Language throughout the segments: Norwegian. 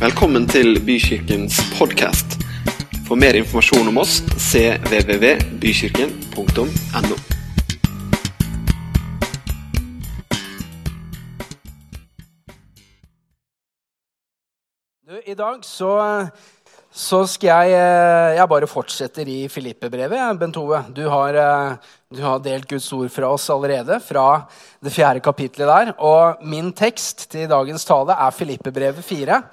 Velkommen til Bykirkens podkast. For mer informasjon om oss cvvvbykirken.no. I dag så, så skal jeg eh, Jeg bare fortsetter i Filippe-brevet, Bent Ove. Du har, eh, du har delt Guds ord fra oss allerede, fra det fjerde kapitlet der. Og min tekst til dagens tale er Filippe-brevet 4.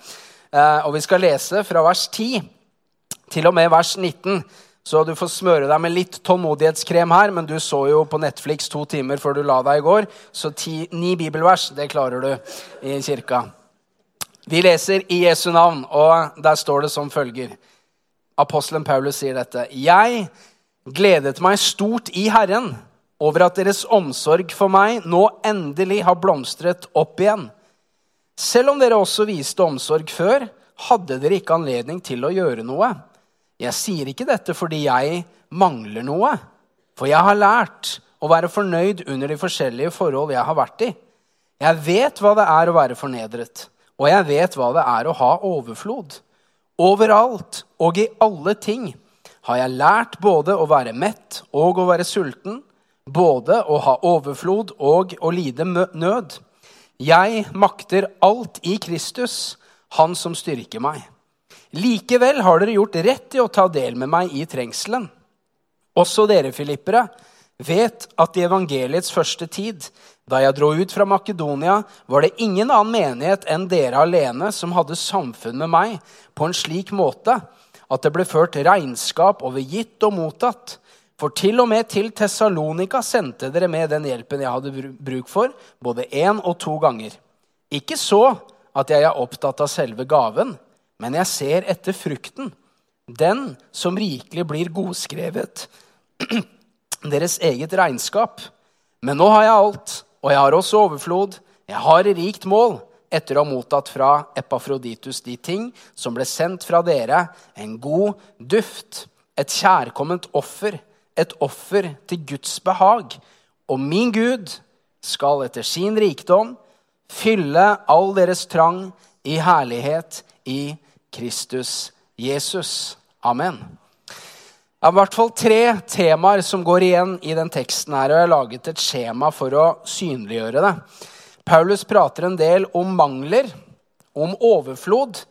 Eh, Og vi skal lese fra vers 10 til og med vers 19. Så du får smøre deg med litt tålmodighetskrem her, men du så jo på Netflix to timer før du la deg i går, så ti, ni bibelvers, det klarer du i kirka. Vi leser i Jesu navn, og der står det som følger. Apostelen Paulus sier dette. Jeg gledet meg stort i Herren over at deres omsorg for meg nå endelig har blomstret opp igjen. Selv om dere også viste omsorg før, hadde dere ikke anledning til å gjøre noe. Jeg sier ikke dette fordi jeg mangler noe, for jeg har lært å være fornøyd under de forskjellige forhold jeg har vært i. Jeg vet hva det er å være fornedret, og jeg vet hva det er å ha overflod. Overalt og i alle ting har jeg lært både å være mett og å være sulten, både å ha overflod og å lide nød. Jeg makter alt i Kristus, Han som styrker meg. Likevel har dere gjort rett i å ta del med meg i trengselen. Også dere, filippere, vet at i evangeliets første tid, da jeg dro ut fra Makedonia, var det ingen annen menighet enn dere alene som hadde samfunn med meg på en slik måte at det ble ført regnskap over gitt og mottatt. For til og med til Tessalonika sendte dere med den hjelpen jeg hadde bruk for, både én og to ganger. Ikke så at jeg er opptatt av selve gaven, men jeg ser etter frukten, den som rikelig blir godskrevet, deres eget regnskap. Men nå har jeg alt, og jeg har også overflod. Jeg har i rikt mål, etter å ha mottatt fra Epafroditus de ting som ble sendt fra dere, en god duft, et kjærkomment offer, et offer til Guds behag. Og min Gud skal etter sin rikdom fylle all deres trang i herlighet i Kristus Jesus. Amen. Det er i hvert fall tre temaer som går igjen i den teksten. her, og Jeg har laget et skjema for å synliggjøre det. Paulus prater en del om mangler, om overflod,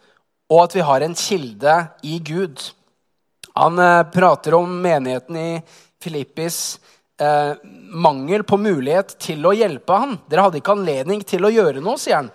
og at vi har en kilde i Gud. Han eh, prater om menigheten i Filippis eh, mangel på mulighet til å hjelpe han. Dere hadde ikke anledning til å gjøre noe, sier han.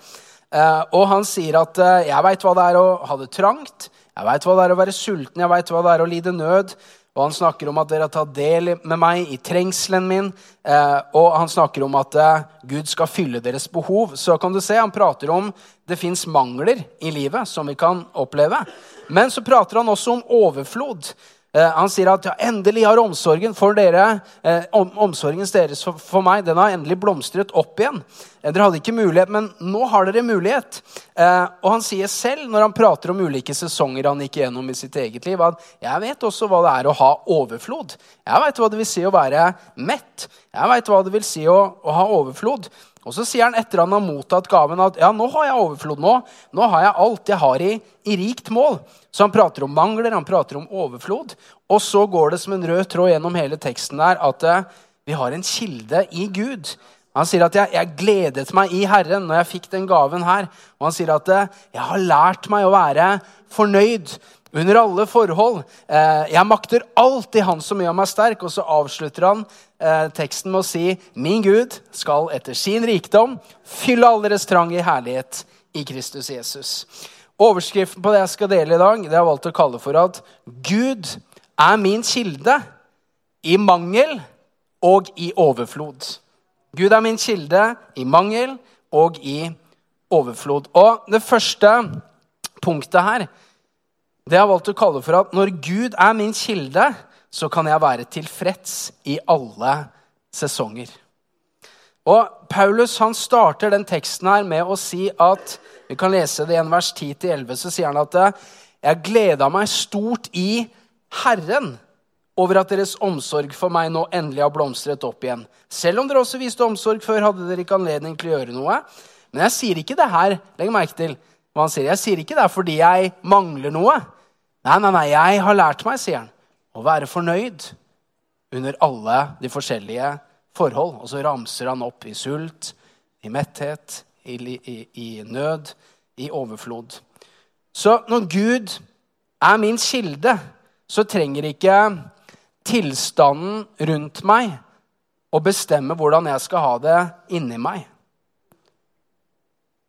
Eh, og han sier at eh, 'jeg veit hva det er å ha det trangt', 'jeg veit hva det er å være sulten', 'jeg veit hva det er å lide nød'. Og han snakker om at dere har tatt del med meg i trengselen min. Eh, og han snakker om at eh, Gud skal fylle deres behov. Så kan du se, Han prater om det fins mangler i livet som vi kan oppleve. Men så prater han også om overflod. Eh, han sier at ja, endelig har omsorgen for dere, eh, om, omsorgen deres for, for, meg den har endelig blomstret opp igjen. Eh, dere hadde ikke mulighet, men nå har dere mulighet. Og han sier selv, når han prater om ulike sesonger han gikk gjennom i sitt eget liv, at jeg vet også hva det er å ha overflod. Jeg vet hva det vil si å være mett. Jeg vet hva det vil si å, å ha overflod. Og så sier han etter han har mottatt gaven, at ja, nå har jeg overflod. Nå, nå har jeg alt jeg har i, i rikt mål. Så han prater om mangler, han prater om overflod. Og så går det som en rød tråd gjennom hele teksten der at eh, vi har en kilde i Gud. Han sier at jeg, jeg, gledet meg i Herren når jeg fikk den gaven her. Og han sier at eh, jeg har lært meg å være fornøyd under alle forhold. Eh, jeg makter alltid Han som gjør meg sterk. Og så avslutter han eh, teksten med å si Min Gud skal etter sin rikdom fylle all deres trang i herlighet i Kristus Jesus. Overskriften på det jeg skal dele i dag, det har jeg valgt å kalle for at Gud er min kilde i mangel og i overflod. Gud er min kilde i mangel og i overflod. Og det første punktet her det har jeg valgt å kalle for at når Gud er min kilde, så kan jeg være tilfreds i alle sesonger. Og Paulus han starter den teksten her med å si at vi kan lese det i en vers 10-11. Så sier han at jeg gleda meg stort i Herren over at deres omsorg for meg nå endelig har blomstret opp igjen. Selv om dere også viste omsorg før, hadde dere ikke anledning til å gjøre noe. Men jeg sier ikke det her legg merke til, hva han sier. Jeg sier ikke det fordi jeg mangler noe. Nei, nei, nei, jeg har lært meg, sier han, å være fornøyd under alle de forskjellige forhold. Og så ramser han opp i sult, i metthet, i, i, i nød, i overflod. Så når Gud er min kilde, så trenger ikke tilstanden rundt meg å bestemme hvordan jeg skal ha det inni meg.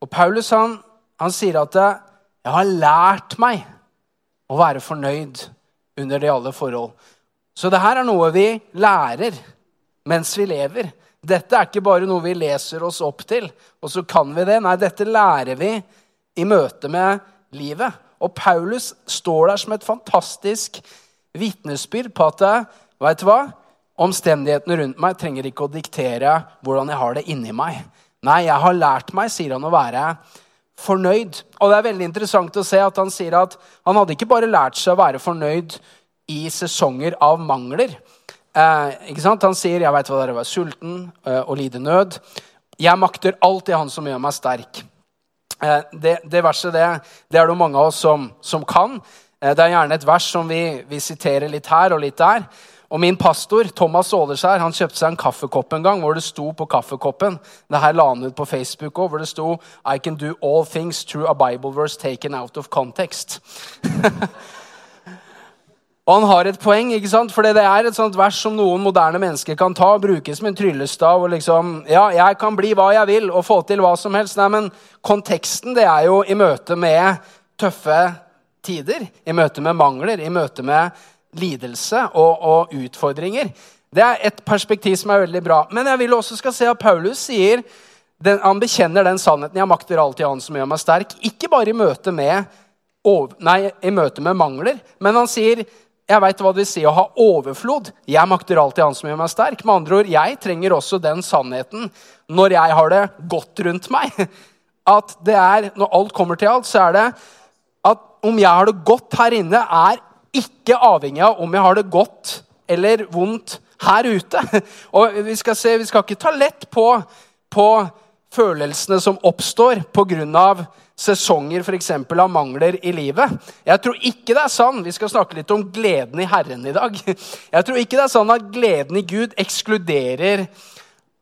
Og Paulus han, han sier at 'jeg har lært meg å være fornøyd under de alle forhold'. Så det her er noe vi lærer mens vi lever. Dette er ikke bare noe vi leser oss opp til, og så kan vi det. Nei, dette lærer vi i møte med livet. Og Paulus står der som et fantastisk vitnesbyrd på at vet du hva? omstendighetene rundt meg trenger ikke å diktere hvordan jeg har det inni meg. Nei, jeg har lært meg, sier han, å være fornøyd. Og det er veldig interessant å se at han sier at han hadde ikke bare lært seg å være fornøyd i sesonger av mangler. Eh, ikke sant? Han sier 'jeg veit hva det er å være sulten eh, og lide nød'. 'Jeg makter alt det Han som gjør meg sterk'. Eh, det, det, verset det, det, er det mange av oss som, som kan. Eh, det er gjerne et vers som vi, vi, siterer litt her og litt der. Og min pastor, Thomas Åleskjær, han kjøpte seg en kaffekopp en gang hvor det sto på kaffekoppen Det her la han ut på Facebook òg, hvor det sto I can do all things through a Bible verse taken out of context. Og han har et poeng, ikke sant? for det er et sånt vers som noen moderne mennesker kan ta og bruke som en tryllestav. og liksom, Ja, jeg kan bli hva jeg vil og få til hva som helst. Nei, men konteksten det er jo i møte med tøffe tider. I møte med mangler, i møte med lidelse og, og utfordringer. Det er et perspektiv som er veldig bra. Men jeg vil også skal se at Paulus sier den, han bekjenner den sannheten. Jeg makter alltid han som gjør meg sterk. Ikke bare i møte med, nei, i møte med mangler, men han sier jeg veit hva det vil si å ha overflod. Jeg makter alltid han som gjør meg sterk. Med andre ord, Jeg trenger også den sannheten når jeg har det godt rundt meg. At det er, Når alt kommer til alt, så er det at om jeg har det godt her inne, er ikke avhengig av om jeg har det godt eller vondt her ute. Og Vi skal se, vi skal ikke ta lett på, på følelsene som oppstår pga sesonger eksempel, av mangler i livet. Jeg tror ikke det er sånn, Vi skal snakke litt om gleden i Herren i dag. Jeg tror ikke det er sånn at gleden i Gud ekskluderer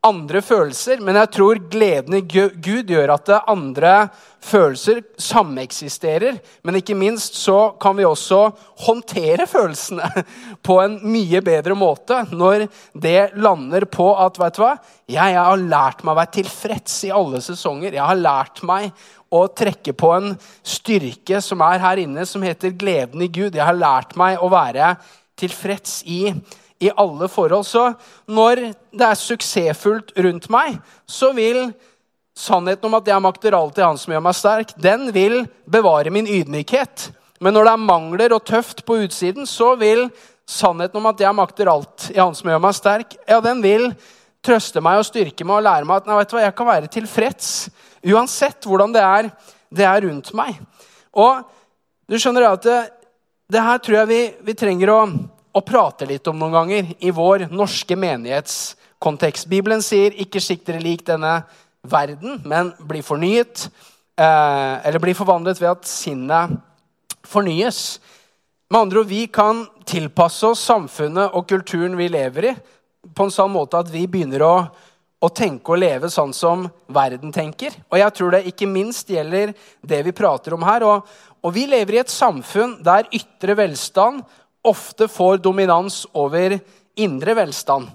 andre følelser, men jeg tror gleden i Gud gjør at andre følelser sameksisterer. Men ikke minst så kan vi også håndtere følelsene på en mye bedre måte når det lander på at vet du hva, jeg har lært meg å være tilfreds i alle sesonger. Jeg har lært meg å trekke på en styrke som er her inne, som heter gleden i Gud. Jeg har lært meg å være tilfreds i, i alle forhold. Så når det er suksessfullt rundt meg, så vil sannheten om at jeg makter alt i Han som gjør meg sterk, den vil bevare min ydmykhet. Men når det er mangler og tøft på utsiden, så vil sannheten om at jeg makter alt i Han som gjør meg sterk, ja, den vil trøste meg og styrke meg og lære meg at nei, vet du hva, jeg kan være tilfreds Uansett hvordan det er, det er rundt meg. Og du skjønner at det, det her tror jeg vi, vi trenger å, å, prater litt om noen ganger i vår norske menighetskontekst. Bibelen sier 'ikke sikt dere lik denne verden', men bli fornyet. Eh, eller bli forvandlet ved at sinnet fornyes. Med andre ord, Vi kan tilpasse oss samfunnet og kulturen vi lever i, på en sånn måte at vi begynner å å tenke og leve sånn som verden tenker. Og jeg tror det ikke minst gjelder det vi prater om her. Og, og vi lever i et samfunn der ytre velstand ofte får dominans over indre velstand.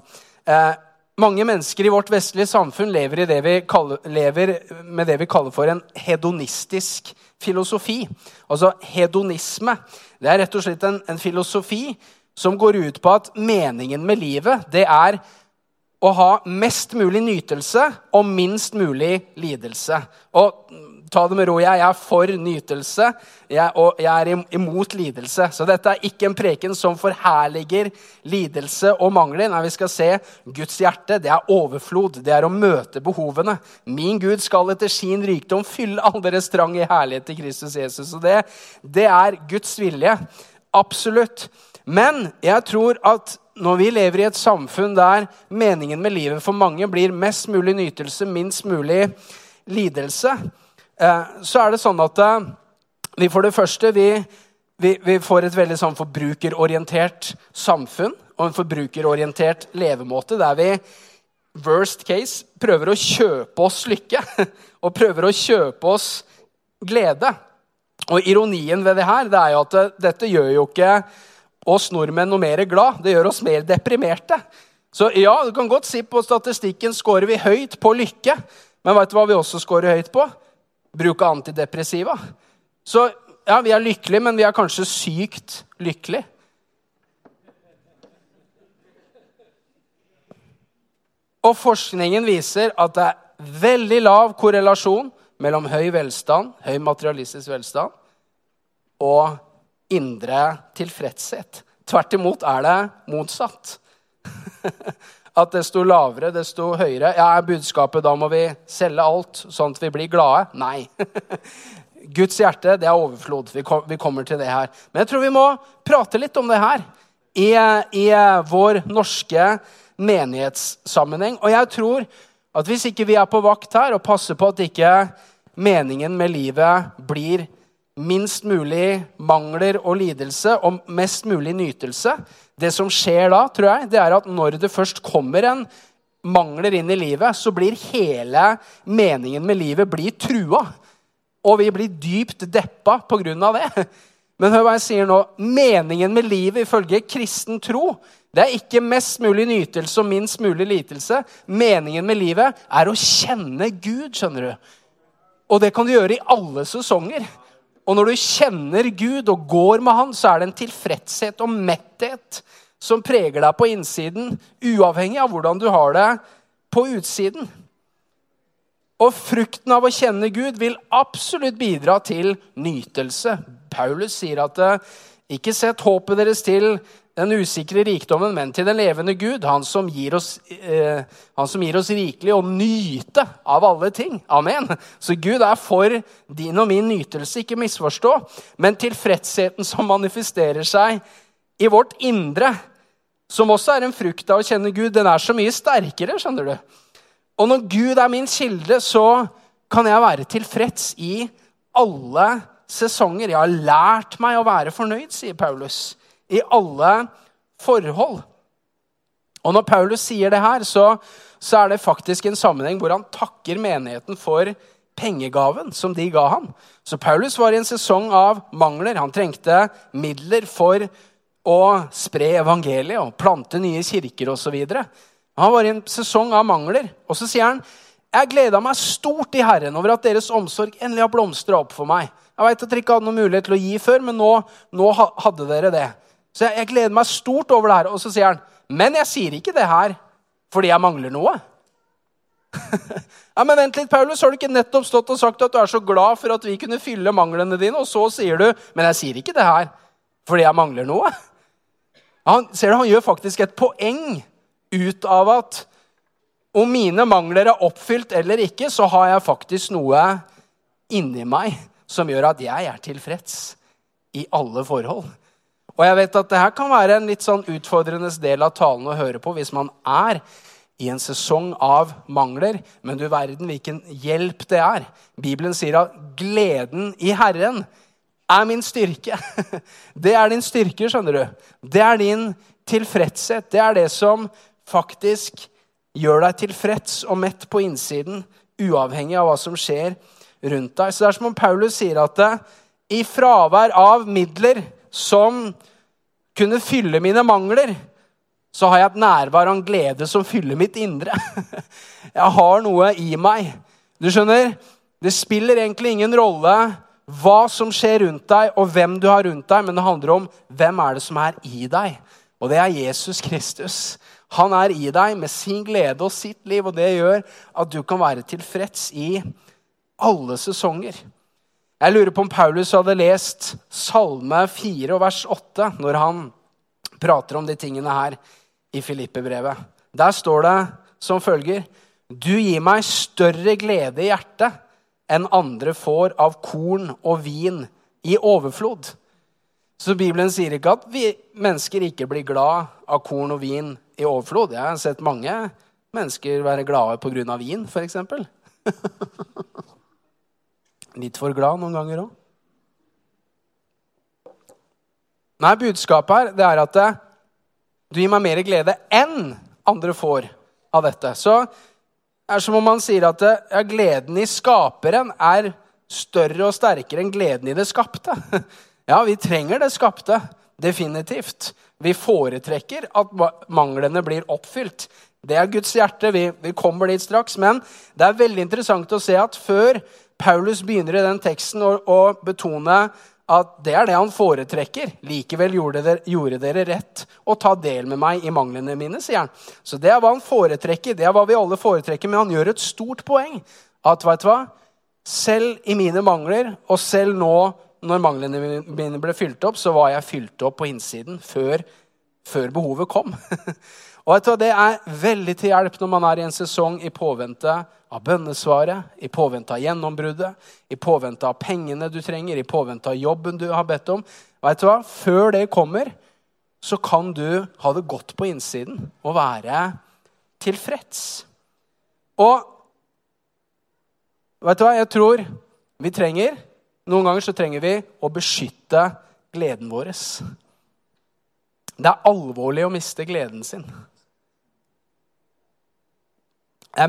Eh, mange mennesker i vårt vestlige samfunn lever, det kaller, lever, med det vi kaller for en hedonistisk filosofi. Altså hedonisme. Det er rett og slett en, en filosofi som går ut på at meningen med livet det er å ha mest mulig nytelse og minst mulig lidelse. Og ta det med ro. Jeg er for nytelse, jeg, og jeg er imot lidelse. Så dette er ikke en preken som forherliger lidelse og mangler. Nei, vi skal se Guds hjerte. Det er overflod. Det er å møte behovene. Min Gud skal etter sin rikdom fylle all deres trang i herlighet til Kristus Jesus. Og det, det er Guds vilje. Absolutt. Men jeg tror at når vi lever i et samfunn der meningen med livet for mange blir mest mulig nytelse, minst mulig lidelse, så er det sånn at eh, vi for det første vi, vi, vi får et veldig sånn forbrukerorientert samfunn og en forbrukerorientert levemåte der vi worst case prøver å kjøpe oss lykke og prøver å kjøpe oss glede. Og ironien ved det her det er jo at dette gjør jo ikke oss nordmenn noe mer glad. Det gjør oss mer deprimerte. Så ja, du kan godt si på statistikken scorer vi høyt på lykke. Men vet du hva vi også scorer høyt på? Bruk av antidepressiva. Så ja, vi er lykkelige, men vi er kanskje sykt lykkelige. Og forskningen viser at det er veldig lav korrelasjon mellom høy velstand, høy materialistisk velstand, og indre tilfredshet. Tvert imot er det motsatt. At desto lavere, desto høyere. Ja, er budskapet da må vi selge alt, sånn at vi blir glade? Nei. Guds hjerte, det er overflod. Vi kommer til det her. Men jeg tror vi må prate litt om det her i, i vår norske menighetssammenheng. Og jeg tror at hvis ikke vi er på vakt her og passer på at ikke meningen med livet blir minst mulig mangler og lidelse og mest mulig nytelse Det som skjer da, tror jeg, det er at når det først kommer en mangler inn i livet, så blir hele meningen med livet blir trua. Og vi blir dypt deppa pga. det. Men hør hva jeg sier nå. Meningen med livet ifølge kristen tro det er ikke mest mulig nytelse og minst mulig lidelse. Meningen med livet er å kjenne Gud, skjønner du. Og det kan du gjøre i alle sesonger. Og når du kjenner Gud og går med Han, så er det en tilfredshet og metthet som preger deg på innsiden, uavhengig av hvordan du har det på utsiden. Og frukten av å kjenne Gud vil absolutt bidra til nytelse. Paulus sier at eh, ikke sett håpet deres til den usikre rikdommen, men til den levende Gud, han som gir oss, eh, som gir oss rikelig å nyte av alle ting. Amen. Så Gud er for din og min nytelse, ikke misforstå. Men tilfredsheten som manifesterer seg i vårt indre, som også er en frukt av å kjenne Gud, den er så mye sterkere, skjønner du. Og når Gud er min kilde, så kan jeg være tilfreds i alle sesonger. Jeg har lært meg å være fornøyd, sier Paulus i alle forhold. Og når Paulus sier det her, så, så, er det faktisk en sammenheng hvor han takker menigheten for pengegaven som de ga ham. Så Paulus var i en sesong av mangler. Han trengte midler for å spre evangeliet og plante nye kirker osv. Han var i en sesong av mangler. Og så sier han jeg gleda meg stort i Herren over at deres omsorg endelig har blomstra opp for meg. Jeg vet at dere ikke hadde noen mulighet til å gi før, men nå, nå hadde dere det. Så jeg, jeg, gleder meg stort over det her. Og så sier han, men jeg sier ikke det her fordi jeg mangler noe. ja, Men vent litt, Paulus, har du ikke nettopp stått og sagt at du er så glad for at vi kunne fylle manglene dine, og så sier du, men jeg sier ikke det her fordi jeg mangler noe? Han, ser du, han gjør faktisk et poeng ut av at om mine mangler er oppfylt eller ikke, så har jeg faktisk noe inni meg som gjør at jeg er tilfreds i alle forhold. Og jeg vet at det her kan være en litt sånn utfordrende del av talen å høre på hvis man er i en sesong av mangler. Men du verden hvilken hjelp det er. Bibelen sier at gleden i Herren er min styrke. Det er din styrke, skjønner du. Det er din tilfredshet. Det er det som faktisk gjør deg tilfreds og mett på innsiden, uavhengig av hva som skjer rundt deg. Så det er som om Paulus sier at i fravær av midler som kunne fylle mine mangler, så har jeg et nærvær og en glede som fyller mitt indre. Jeg har noe i meg. Du skjønner, det spiller egentlig ingen rolle hva som skjer rundt deg, og hvem du har rundt deg, men det handler om hvem er det som er i deg. Og det er Jesus Kristus. Han er i deg med sin glede og sitt liv, og det gjør at du kan være tilfreds i alle sesonger. Jeg lurer på om Paulus hadde lest Salme 4 og vers 8 når han prater om de tingene her i Filippe-brevet. Der står det som følger Du gir meg større glede i hjertet enn andre får av korn og vin i overflod. Så Bibelen sier ikke at vi mennesker ikke blir glad av korn og vin i overflod. Jeg har sett mange mennesker være glade pga. vin, f.eks. Litt for glad noen ganger òg. Nei, budskapet her det er at det, du gir meg mer glede enn andre får av dette. Så det er som om man sier at det, ja, gleden i skaperen er større og sterkere enn gleden i det skapte. Ja, vi trenger det skapte. Definitivt. Vi foretrekker at manglene blir oppfylt. Det er Guds hjerte. Vi, vi, kommer dit straks. Men det er veldig interessant å se at før Paulus begynner i den teksten å, å betone at det er det han foretrekker. Likevel gjorde dere, gjorde dere, rett å ta del med meg i manglene mine, sier han. Så det er hva han foretrekker. Det er hva vi alle foretrekker, men han gjør et stort poeng. At vet du hva? Selv i mine mangler, og selv nå når manglene mine ble fylt opp, så var jeg fylt opp på innsiden før, før behovet kom. og vet du? Det er veldig til hjelp når man er i en sesong i påvente av bønnesvaret, i påvente av gjennombruddet, i påvente av pengene du trenger, i påvente av jobben du har bedt om. Vet du hva? Før det kommer, så kan du ha det godt på innsiden og være tilfreds. Og vet du hva jeg tror vi trenger? Noen ganger så trenger vi å beskytte gleden vår. Det er alvorlig å miste gleden sin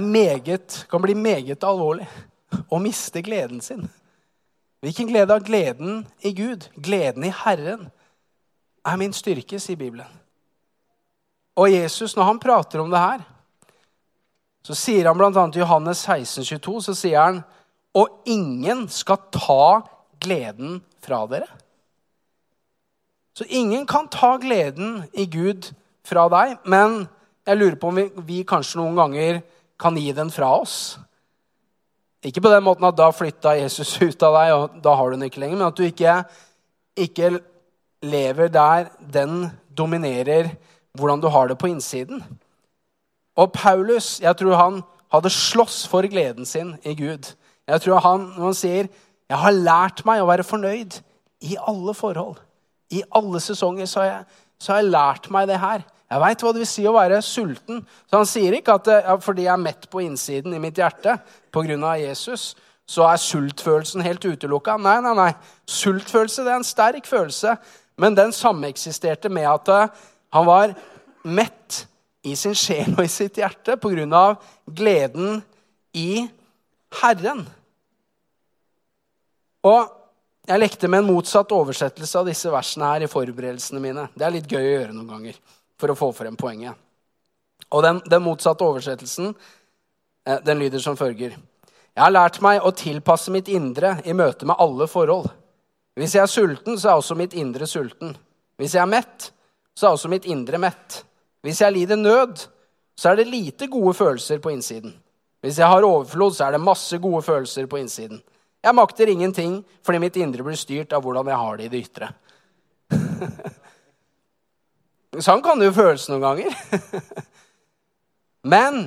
meget, kan bli meget alvorlig å miste gleden sin. Hvilken glede av gleden i Gud, gleden i Herren, er min styrke, sier Bibelen. Og Jesus, når han prater om det her, så sier han bl.a. i Johannes 16, 22, så sier han og ingen skal ta gleden fra dere. Så ingen kan ta gleden i Gud fra deg, men jeg lurer på om vi, vi kanskje noen ganger kan gi den fra oss. Ikke på den måten at da flytta Jesus ut av deg, og da har du den ikke lenger, men at du ikke, ikke lever der den dominerer hvordan du har det på innsiden. Og Paulus, jeg tror han hadde slåss for gleden sin i Gud. Jeg tror han, Når han sier 'Jeg har lært meg å være fornøyd i alle forhold', i alle sesonger, så har jeg, så har jeg lært meg det her. Jeg veit hva det vil si å være sulten. Så han sier ikke at ja, fordi jeg er mett på innsiden i mitt hjerte pga. Jesus, så er sultfølelsen helt utelukka. Nei, nei, nei. Sultfølelse det er en sterk følelse, men den sameksisterte med at eh, han var mett i sin sjel og i sitt hjerte pga. gleden i Herren. Og jeg lekte med en motsatt oversettelse av disse versene her i forberedelsene mine. Det er litt gøy å gjøre noen ganger for å få frem poenget. Og den, den motsatte oversettelsen eh, den lyder som følger. Jeg har lært meg å tilpasse mitt indre i møte med alle forhold. Hvis jeg er sulten, så er også mitt indre sulten. Hvis jeg er mett, så er også mitt indre mett. Hvis jeg lider nød, så er det lite gode følelser på innsiden. Hvis jeg har overflod, så er det masse gode følelser på innsiden. Jeg makter ingenting fordi mitt indre blir styrt av hvordan jeg har det i det ytre. Sånn kan det jo føles noen ganger. Men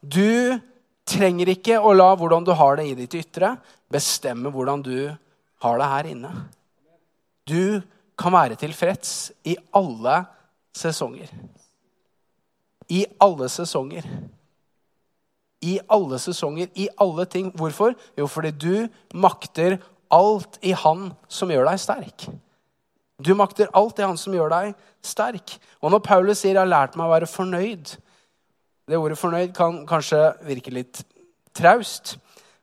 du trenger ikke å la hvordan du har det i ditt ytre, bestemme hvordan du har det her inne. Du kan være tilfreds i alle sesonger. I alle sesonger. I alle sesonger, i alle ting. Hvorfor? Jo, fordi du makter alt i Han som gjør deg sterk. Du makter alt det Han som gjør deg sterk. Og når Paulus sier 'jeg har lært meg å være fornøyd' Det ordet 'fornøyd' kan kanskje virke litt traust.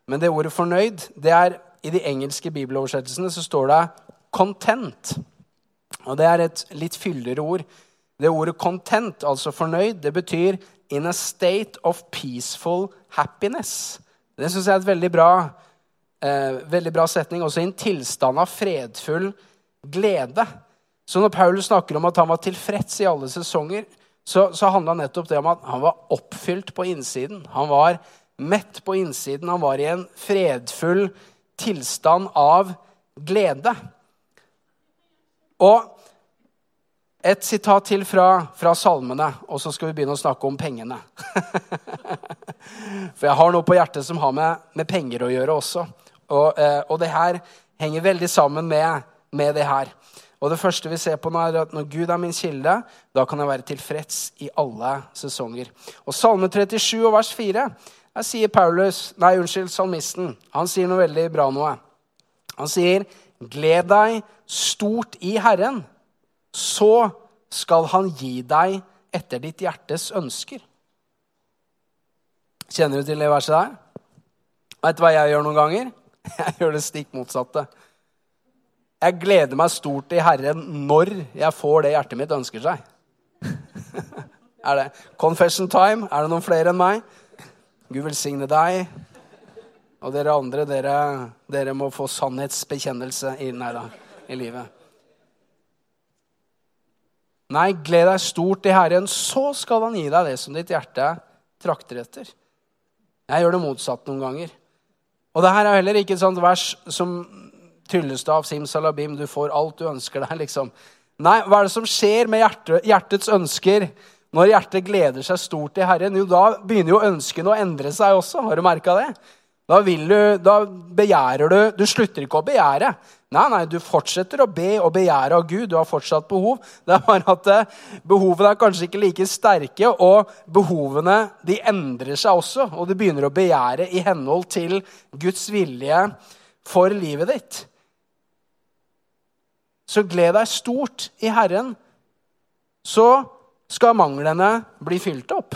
Men det ordet 'fornøyd' det er i de engelske bibeloversettelsene så står det 'content'. Og det er et litt fyldigere ord. Det ordet 'content', altså fornøyd, det betyr 'in a state of peaceful happiness'. Det syns jeg er et veldig bra, eh, veldig bra setning. Også i en tilstand av fredfull happiness glede. Så når Paulus snakker om at han var tilfreds i alle sesonger, så, så handla nettopp det om at han var oppfylt på innsiden. Han var mett på innsiden. Han var i en fredfull tilstand av glede. Og et sitat til fra, fra salmene, og så skal vi begynne å snakke om pengene. For jeg har noe på hjertet som har med, med penger å gjøre også. Og, eh, og det her henger veldig sammen med med det her. Og det første vi ser på nå er at Når Gud er min kilde, da kan jeg være tilfreds i alle sesonger. Og Salme 37 og vers 4 jeg sier Paulus, nei, unnskyld, salmisten han sier noe veldig bra noe. Han sier, 'Gled deg stort i Herren, så skal Han gi deg etter ditt hjertes ønsker'. Kjenner du til det verset der? Vet du hva jeg gjør noen ganger? Jeg gjør det stikk motsatte. Jeg gleder meg stort i Herren når jeg får det hjertet mitt ønsker seg. er det confession time? Er det noen flere enn meg? Gud velsigne deg. Og dere andre, dere, dere må få sannhetsbekjennelse i, nei da, i livet. Nei, gled deg stort i Herren, så skal han gi deg det som ditt hjerte trakter etter. Jeg gjør det motsatt noen ganger. Og det her er heller ikke et sånt vers som Tryllestav, simsalabim, du får alt du ønsker deg, liksom. Nei, hva er det som skjer med hjertet, hjertets ønsker når hjertet gleder seg stort til Herren? Jo, da begynner jo ønskene å endre seg også. Har du merka det? Da, vil du, da begjærer du Du slutter ikke å begjære. Nei, nei, du fortsetter å be og begjære av Gud. Du har fortsatt behov. Det er bare at eh, behovene er kanskje ikke like sterke, og behovene de endrer seg også. Og du begynner å begjære i henhold til Guds vilje for livet ditt. Så gled deg stort i Herren, så skal manglene bli fylt opp.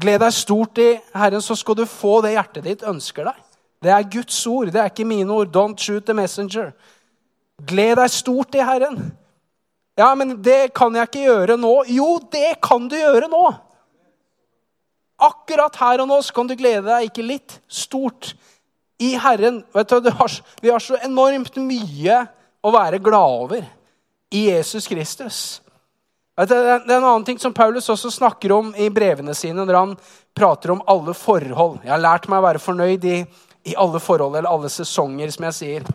Gled deg stort i Herren, så skal du få det hjertet ditt ønsker deg. Det er Guds ord, det er ikke mine ord. Don't shoot the messenger. Gled deg stort i Herren. Ja, men det kan jeg ikke gjøre nå. Jo, det kan du gjøre nå. Akkurat her og nå så kan du glede deg ikke litt, stort i Herren. Vet du, Vi har så enormt mye å være glad over i Jesus Kristus. Det er en annen ting som Paulus også snakker om i brevene sine når han prater om alle forhold. Jeg har lært meg å være fornøyd i, i alle forhold, eller alle sesonger, som jeg sier.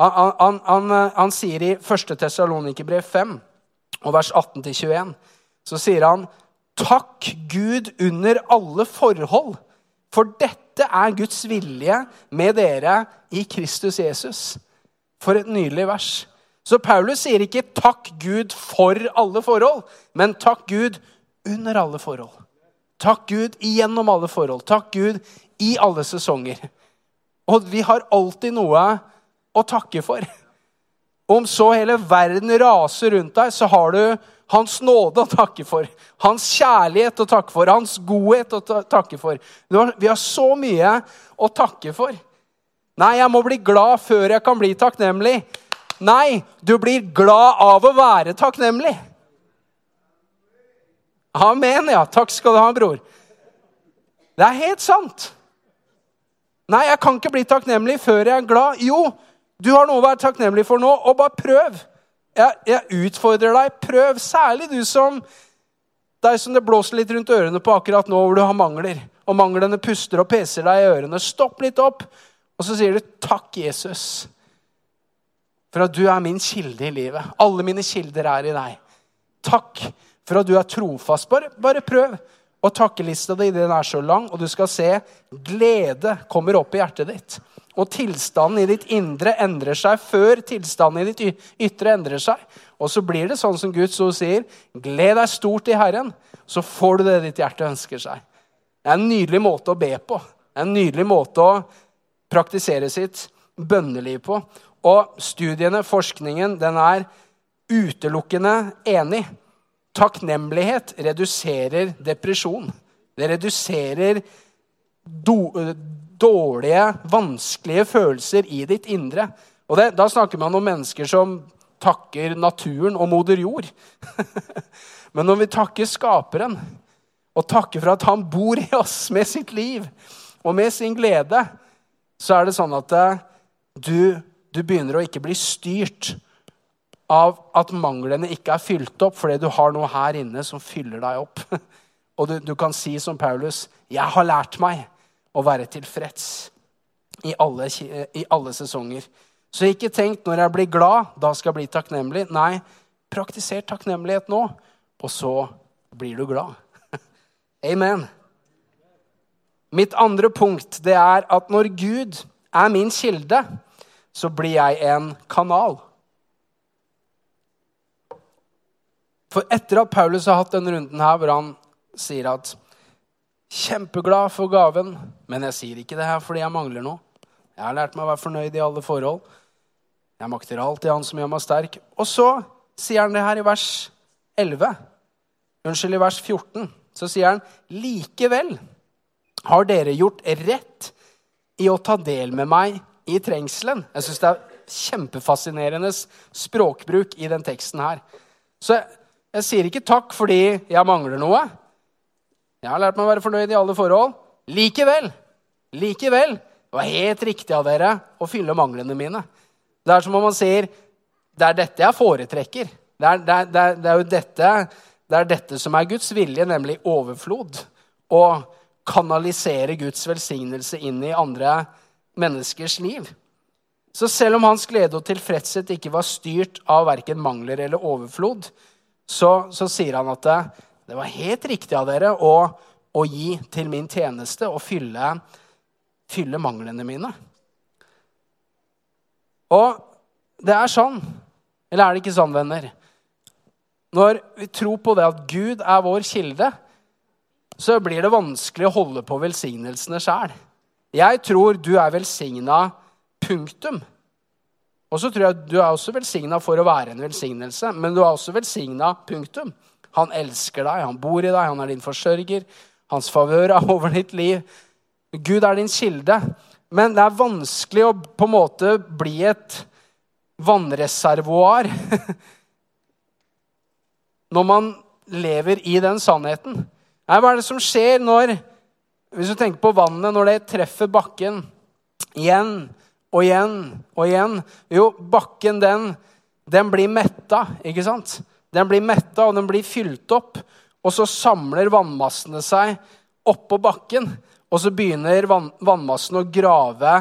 Han, han, han, han sier i 1. Tessalonikerbrev 5, og vers 18-21, så sier han Takk Gud under alle forhold, for dette er Guds vilje med dere i Kristus Jesus. For et nydelig vers. Så Paulus sier ikke 'takk Gud for alle forhold', men 'takk Gud under alle forhold'. Takk Gud igjennom alle forhold. Takk Gud i alle sesonger. Og vi har alltid noe å takke for. Om så hele verden raser rundt deg, så har du Hans nåde å takke for. Hans kjærlighet å takke for. Hans godhet å takke for. Vi har så mye å takke for. Nei, jeg må bli glad før jeg kan bli takknemlig. Nei, du blir glad av å være takknemlig. Amen, ja. Takk skal du ha, bror. Det er helt sant. Nei, jeg kan ikke bli takknemlig før jeg er glad. Jo, du har noe å være takknemlig for nå, og bare prøv. Jeg, jeg utfordrer deg. Prøv, særlig du som deg som det blåser litt rundt ørene på akkurat nå, hvor du har mangler. Og manglene puster og peser deg i ørene. Stopp litt opp, og så sier du 'Takk, Jesus' for at du er min kilde i livet. Alle mine kilder er i deg. Takk for at du er trofast. Bare, bare prøv. Og takkelista di den er så lang, og du skal se glede kommer opp i hjertet ditt. Og tilstanden i ditt indre endrer seg før tilstanden i ditt ytre endrer seg. Og så blir det sånn som Guds ord sier, gled deg stort i Herren, så får du det ditt hjerte ønsker seg. Det er en nydelig måte å be på. Det er en nydelig måte å praktisere sitt bønneliv på. Og studiene, forskningen, den er utelukkende enig. Takknemlighet reduserer depresjon. Det reduserer do, dårlige, vanskelige følelser i ditt indre. Og det, Da snakker man om mennesker som takker naturen og moder jord. Men når vi takker Skaperen, og takker for at han bor i oss med sitt liv og med sin glede, så er det sånn at eh, du du begynner å ikke bli styrt av at manglene ikke er fylt opp fordi du har noe her inne som fyller deg opp. Og du, du kan si som Paulus, 'Jeg har lært meg å være tilfreds i alle, i alle sesonger'. Så ikke tenk når jeg blir glad, da skal jeg bli takknemlig. Nei, praktiser takknemlighet nå, og så blir du glad. Amen. Mitt andre punkt det er at når Gud er min kilde, så blir jeg en kanal. For etter at Paulus har hatt denne runden her, hvor han sier at Kjempeglad for gaven, men jeg sier ikke det her fordi jeg mangler noe. Jeg har lært meg å være fornøyd i alle forhold. Jeg makter alltid Han som gjør meg sterk. Og så sier han det her i vers 11. Unnskyld, i vers 14. Så sier han likevel har dere gjort rett i å ta del med meg i trengselen. Jeg syns det er kjempefascinerende språkbruk i den teksten her. Så jeg, jeg sier ikke takk fordi jeg mangler noe. Jeg har lært meg å være fornøyd i alle forhold. Likevel, likevel, det var helt riktig av dere å fylle manglene mine. Det er som om man sier det er dette jeg foretrekker. Det er, det, er, det er, jo dette, det er dette som er Guds vilje, nemlig overflod. Å kanalisere Guds velsignelse inn i andre menneskers liv. Så selv om hans glede og tilfredshet ikke var styrt av verken mangler eller overflod, så, så sier han at det, var helt riktig av dere å, å gi til min tjeneste og fylle, fylle manglene mine. Og det er sånn. Eller er det ikke sånn, venner? Når vi tror på det at Gud er vår kilde, så blir det vanskelig å holde på velsignelsene sjæl. Jeg tror du er velsigna Punktum. Og så tror jeg du er også velsigna for å være en velsignelse, men du er også velsigna. Punktum. Han elsker deg, han bor i deg, han er din forsørger. Hans favør er over ditt liv. Gud er din kilde. Men det er vanskelig å på en måte bli et vannreservoar når man lever i den sannheten. Nei, hva er det som skjer når Hvis du tenker på vannet, når det treffer bakken igjen og igjen og igjen. Jo, bakken, den, den blir metta, ikke sant? Den blir metta, og den blir fylt opp. Og så samler vannmassene seg oppå bakken. Og så begynner vann, vannmassen å grave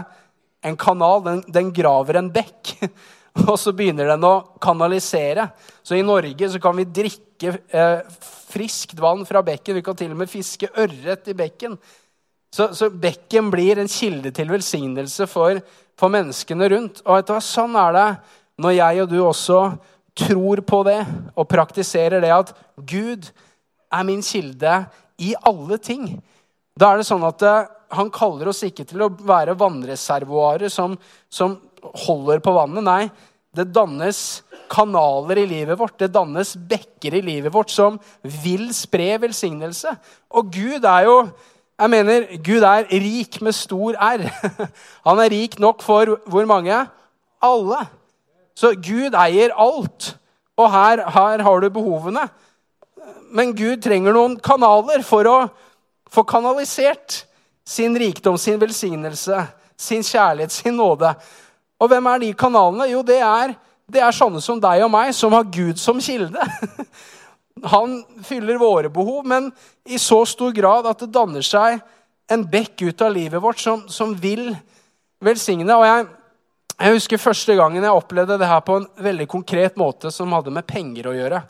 en kanal. Den, den graver en bekk. Og så begynner den å kanalisere. Så i Norge så kan vi drikke eh, friskt vann fra bekken. Vi kan til og med fiske ørret i bekken. Så, så bekken blir en kilde til velsignelse for, for menneskene rundt. Og du sånn er det når jeg og du også tror på det og praktiserer det at Gud er min kilde i alle ting. Da er det sånn at eh, han kaller oss ikke til å være vannreservoarer som, som holder på vannet. Nei, det dannes kanaler i livet vårt, det dannes bekker i livet vårt som vil spre velsignelse. Og Gud er jo jeg mener, Gud er rik med stor R. Han er rik nok for hvor mange? Alle. Så Gud eier alt. Og her, her har du behovene. Men Gud trenger noen kanaler for å få kanalisert sin rikdom, sin velsignelse, sin kjærlighet, sin nåde. Og hvem er de kanalene? Jo, det er, det er sånne som deg og meg, som har Gud som kilde. Han fyller våre behov, men i så stor grad at det danner seg en bekk ut av livet vårt som, som vil velsigne. Og jeg, jeg, husker første gangen jeg opplevde det her på en veldig konkret måte som hadde med penger å gjøre.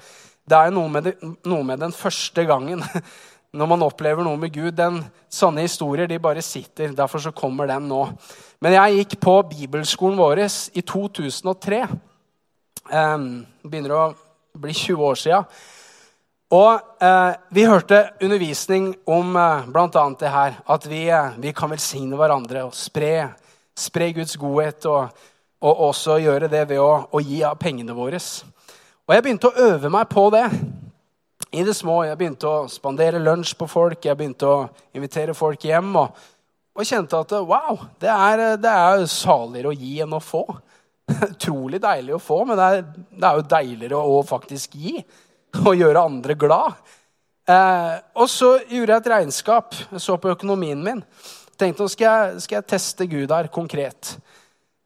Det er noe med, det, noe med den første gangen. Når man opplever noe med Gud. Den, sånne historier de bare sitter. Derfor så kommer den nå. Men jeg gikk på bibelskolen vår i 2003. Um, begynner å bli 20 år sia. Og eh, Vi hørte undervisning om eh, bl.a. det her. At vi, eh, vi, kan velsigne hverandre og spre, spre Guds godhet. Og, og, også gjøre det ved å, å, gi av pengene våre. Og jeg begynte å øve meg på det i det små. Jeg begynte å spandere lunsj på folk, jeg begynte å invitere folk hjem. Og, og kjente at wow, det er, det er saligere å gi enn å få. Utrolig deilig å få, men det er, det er jo deiligere å faktisk gi. og gjøre andre glad. Eh, og så gjorde jeg et regnskap. Jeg så på økonomien min. Tenkte nå skal skal jeg teste Gud her konkret.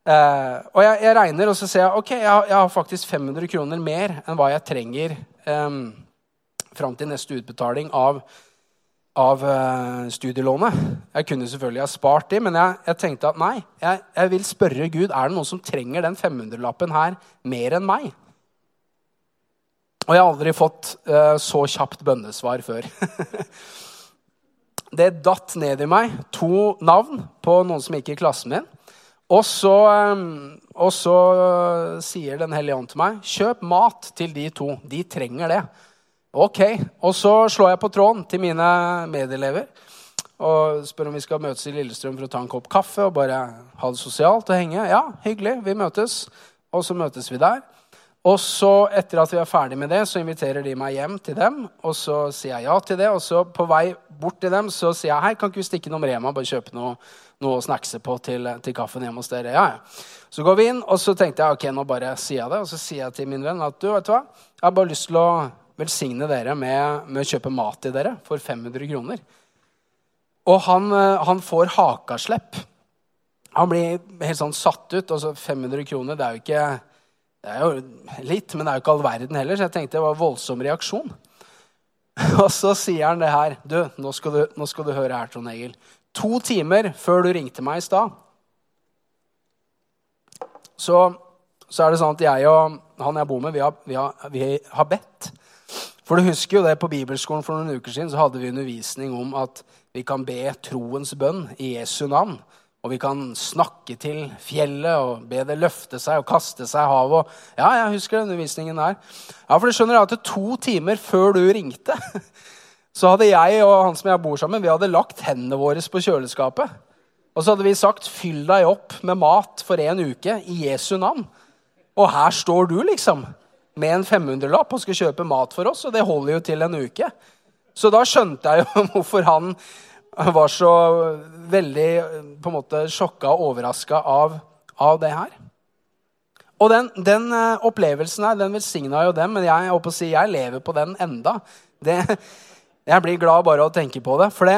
Eh, og jeg, jeg, regner, og så ser jeg ok, jeg har, jeg har, faktisk 500 kroner mer enn hva jeg trenger eh, fram til neste utbetaling av, av eh, studielånet. Jeg kunne selvfølgelig ha spart det, men jeg, jeg tenkte at nei, jeg vil spørre Gud er det noen som trenger den 500-lappen her mer enn meg. Og jeg har aldri fått eh, så kjapt bønnesvar før. det datt ned i meg to navn på noen som gikk i klassen min. Og så, um, og så uh, sier Den hellige ånd til meg, kjøp mat til de to. De trenger det. Ok. Og så slår jeg på tråden til mine medelever. og spør om vi skal møtes i Lillestrøm for å ta en kopp kaffe og bare ha det sosialt og henge. Ja, hyggelig. Vi møtes. Og så møtes vi der. Og så, etter at vi er ferdig med det, så inviterer de meg hjem til dem. Og så sier jeg ja til det. Og så på vei bort til dem så sier jeg hei, kan ikke vi stikke innom Rema bare kjøpe noe, noe å snackse på til, til, kaffen hjemme hos dere? Ja, ja. Så går vi inn, og så tenkte jeg ok, nå bare sier jeg det. Og så sier jeg til min venn at du, vet du hva, jeg har bare lyst til å velsigne dere med, med å kjøpe mat til dere for 500 kroner. Og han, eh, han får hakaslepp. Han blir helt sånn satt ut. Altså 500 kroner, det er jo ikke det er jo litt, men det er jo ikke all verden heller. Så jeg tenkte det var en voldsom reaksjon. Og så sier han det her. Du, nå skal du, nå skal du høre her, Trond Egil. To timer før du ringte meg i stad, så, så, er det sånn at jeg og han jeg bor med, vi har, vi har, vi har bedt. For du husker jo det på bibelskolen for noen uker siden så hadde vi undervisning om at vi kan be troens bønn i Jesu navn. Og vi kan snakke til fjellet og be det løfte seg og kaste seg i havet. Ja, jeg husker den undervisningen der. Ja, for du skjønner at To timer før du ringte, så hadde jeg og han som jeg bor sammen, vi hadde lagt hendene våre på kjøleskapet. Og så hadde vi sagt 'fyll deg opp med mat for en uke i Jesu navn'. Og her står du, liksom, med en 500-lapp og skal kjøpe mat for oss, og det holder jo til en uke. Så da skjønte jeg jo hvorfor han var så veldig på en måte sjokka og overraska av, av, det her. Og den, den uh, opplevelsen her, den velsigna jo dem, men jeg, jeg, si, jeg, lever på den enda. Det, jeg blir glad bare av å tenke på det. For det,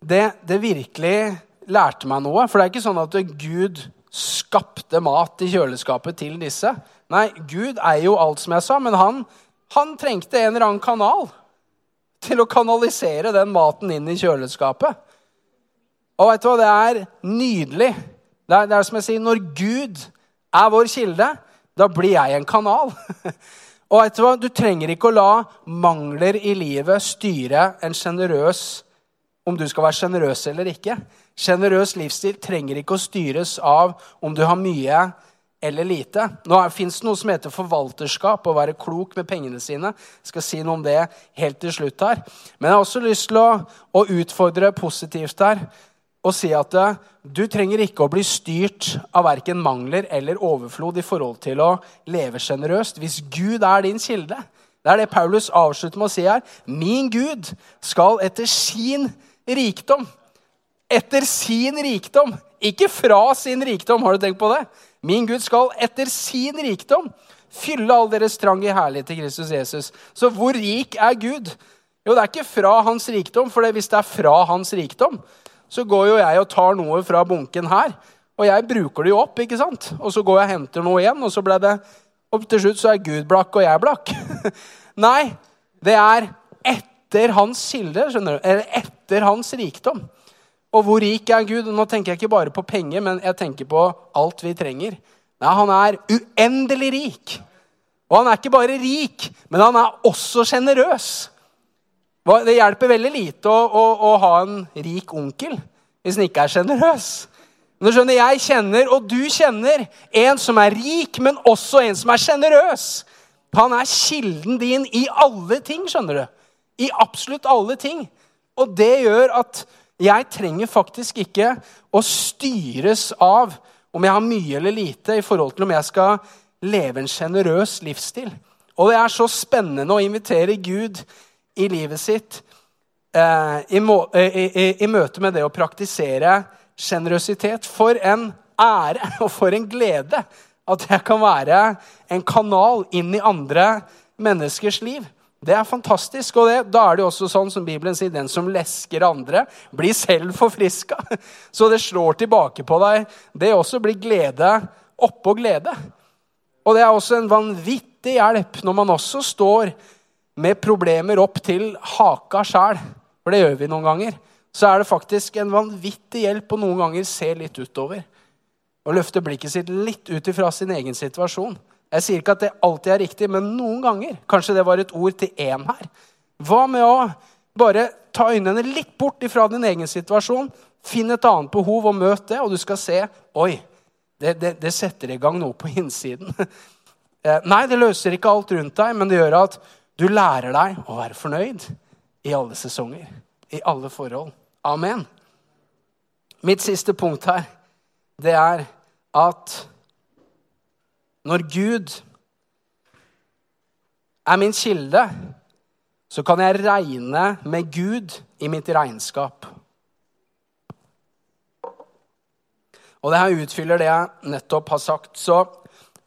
det, det, virkelig lærte meg noe. For det er ikke sånn at Gud skapte mat i kjøleskapet til disse. Nei, Gud er jo alt, som jeg sa, men han, han trengte en eller annen kanal til å kanalisere den maten inn i kjøleskapet. Og vet du hva? Det er nydelig. Det er, det er som jeg sier, Når Gud er vår kilde, da blir jeg en kanal. Og vet Du hva? Du trenger ikke å la mangler i livet styre en sjenerøs om du skal være sjenerøs eller ikke. Sjenerøs livsstil trenger ikke å styres av om du har mye eller lite. Nå fins det noe som heter forvalterskap, å være klok med pengene sine. Jeg skal si noe om det helt til slutt her. Men jeg har også lyst til å, å utfordre positivt her og si at eh, du trenger ikke å bli styrt av verken mangler eller overflod i forhold til å leve sjenerøst hvis Gud er din kilde. Det er det Paulus avslutter med å si her. Min Gud skal etter sin rikdom Etter sin rikdom, ikke fra sin rikdom. Har du tenkt på det? Min Gud skal etter sin rikdom fylle all deres trang i herlighet til Kristus Jesus. Så hvor rik er Gud? Jo, det er ikke fra hans rikdom, for hvis det er fra hans rikdom, så går jo jeg og tar noe fra bunken her. Og jeg bruker det jo opp, ikke sant? Og så går jeg og henter noe igjen, og så ble det Og til slutt så er Gud blakk, og jeg blakk. Nei, det er etter hans kilde, skjønner du. Eller etter hans rikdom. Og hvor rik er Gud? Nå tenker jeg ikke bare på penger, men jeg tenker på alt vi trenger. Nei, han er uendelig rik. Og han er ikke bare rik, men han er også sjenerøs. Det hjelper veldig lite å, å, å, ha en rik onkel hvis han ikke er sjenerøs. Men du skjønner, Jeg kjenner, og du kjenner, en som er rik, men også en som er sjenerøs. Han er kilden din i alle ting, skjønner du. I absolutt alle ting. Og det gjør at jeg trenger faktisk ikke å styres av om jeg har mye eller lite, i forhold til om jeg skal leve en sjenerøs livsstil. Og det er så spennende å invitere Gud i livet sitt eh, i, må, eh, i, i, møte med det å praktisere sjenerøsitet. For en ære og for en glede at jeg kan være en kanal inn i andre menneskers liv. Det er fantastisk. Og det, da er det jo også sånn som Bibelen sier, den som lesker andre, blir selv forfriska. Så det slår tilbake på deg. Det også blir glede oppå glede. Og det er også en vanvittig hjelp når man også står med problemer opp til haka sjæl, for det gjør vi noen ganger, så er det faktisk en vanvittig hjelp å noen ganger se litt utover. Og løfte blikket sitt litt ut ifra sin egen situasjon. Jeg sier ikke at det alltid er riktig, men noen ganger. Kanskje det var et ord til én her. Hva med å bare ta øynene litt bort ifra din egen situasjon? Finn et annet behov og møt det, og du skal se Oi, det, det, det setter i gang noe på innsiden. Eh, nei, det løser ikke alt rundt deg, men det gjør at du lærer deg å være fornøyd i alle sesonger, i alle forhold. Amen. Mitt siste punkt her, det er at når Gud er min kilde, så kan jeg regne med Gud i mitt regnskap. Og det her utfyller det jeg nettopp har sagt. Så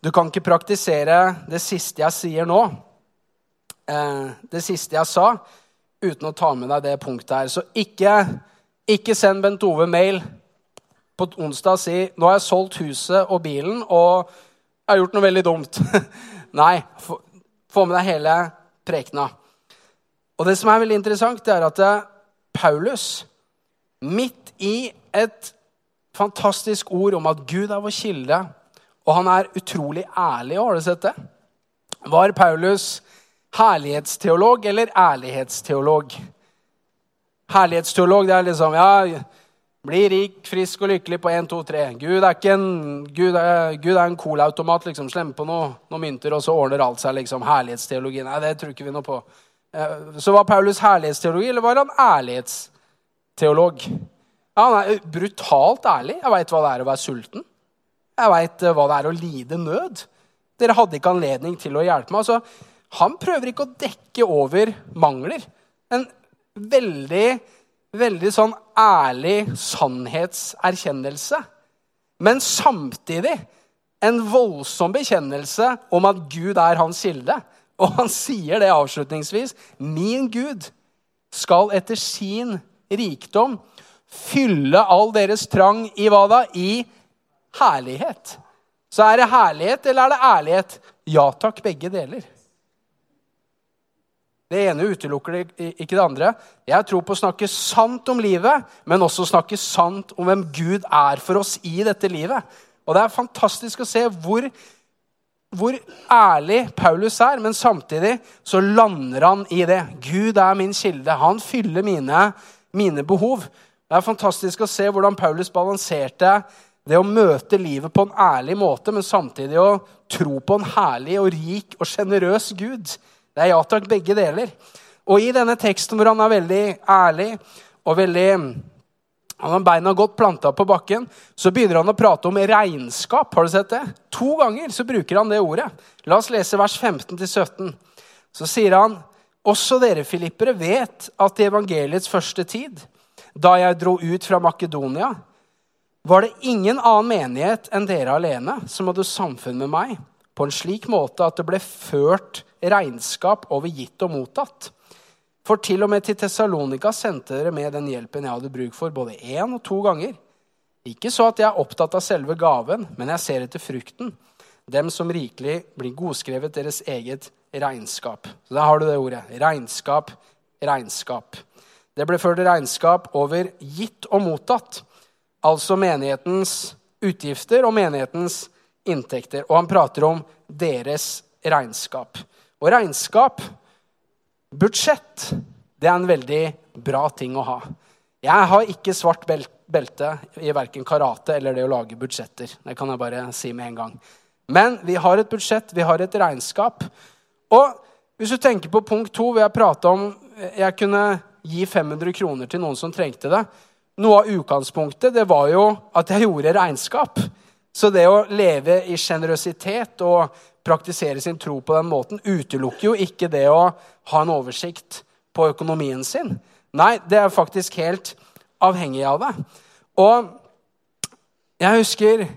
du kan ikke praktisere det siste jeg sier nå, eh, det siste jeg sa, uten å ta med deg det punktet her. Så ikke, ikke send Bent Ove mail på onsdag og si 'Nå har jeg solgt huset og bilen, og jeg har gjort noe veldig dumt'. Nei, få, med deg hele prekena. Og det som er veldig interessant, det er at eh, Paulus, midt i et fantastisk ord om at Gud er vår kilde, og han er utrolig ærlig, har du sett det? Var Paulus herlighetsteolog eller ærlighetsteolog? Herlighetsteolog det er liksom ja, bli rik, frisk og lykkelig på 1, 2, 3. Gud er ikke en, Gud er, Gud er en colaautomat. Liksom. Slem på noe mynter, og så ordner alt seg. liksom. Herlighetsteologi. Nei, det tror ikke vi noe på. Eh, så var Paulus herlighetsteologi, eller var han ærlighetsteolog? Ja, han er brutalt ærlig. Jeg veit hva det er å være sulten. Jeg veit eh, hva det er å lide nød. Dere hadde ikke anledning til å hjelpe meg. Altså, han prøver ikke å dekke over mangler. En veldig, veldig sånn ærlig sannhetserkjennelse. Men samtidig en voldsom bekjennelse om at Gud er hans kilde. Og han sier det avslutningsvis. Min Gud skal etter sin rikdom fylle all deres trang i hva da? I herlighet. Så er det herlighet, eller er det ærlighet? Ja takk, begge deler. Det ene utelukker ikke det andre. Jeg tror på å snakke sant om livet, men også snakke sant om hvem Gud er for oss i dette livet. Og det er fantastisk å se hvor hvor ærlig Paulus er, men samtidig så lander han i det. Gud er min kilde. Han fyller mine, mine behov. Det er fantastisk å se hvordan Paulus balanserte det å møte livet på en ærlig måte, men samtidig å tro på en herlig og rik og sjenerøs Gud. Det er ja takk, begge deler. Og i denne teksten hvor han er veldig ærlig og veldig han har beina godt planta på bakken. Så begynner han å prate om regnskap. Har du sett det? To ganger så bruker han det ordet. La oss lese vers 15-17. Så sier han også dere filippere vet at i evangeliets første tid, da jeg dro ut fra Makedonia, var det ingen annen menighet enn dere alene som hadde samfunn med meg på en slik måte at det ble ført regnskap over gitt og mottatt. For til og med til Tessalonika sendte dere med den hjelpen jeg hadde bruk for, både én og to ganger. Ikke så at jeg er opptatt av selve gaven, men jeg ser etter frukten. Dem som rikelig blir godskrevet deres eget regnskap. Så Der har du det ordet. Regnskap, regnskap. Det ble ført regnskap over gitt og mottatt. Altså menighetens utgifter og menighetens inntekter. Og han prater om deres regnskap. Og regnskap Budsjett det er en veldig bra ting å ha. Jeg har ikke svart belte i verken karate eller det å lage budsjetter. Det kan jeg bare si med en gang. Men vi har et budsjett, vi har et regnskap. Og hvis du tenker på punkt to, hvor jeg prate om jeg kunne gi 500 kroner til noen som trengte det. Noe av utgangspunktet det var jo at jeg gjorde regnskap. Så det å leve i sjenerøsitet og praktisere sin tro på den måten, utelukker jo ikke det å ha en oversikt på økonomien sin. Nei, det er faktisk helt avhengig av det. Og jeg husker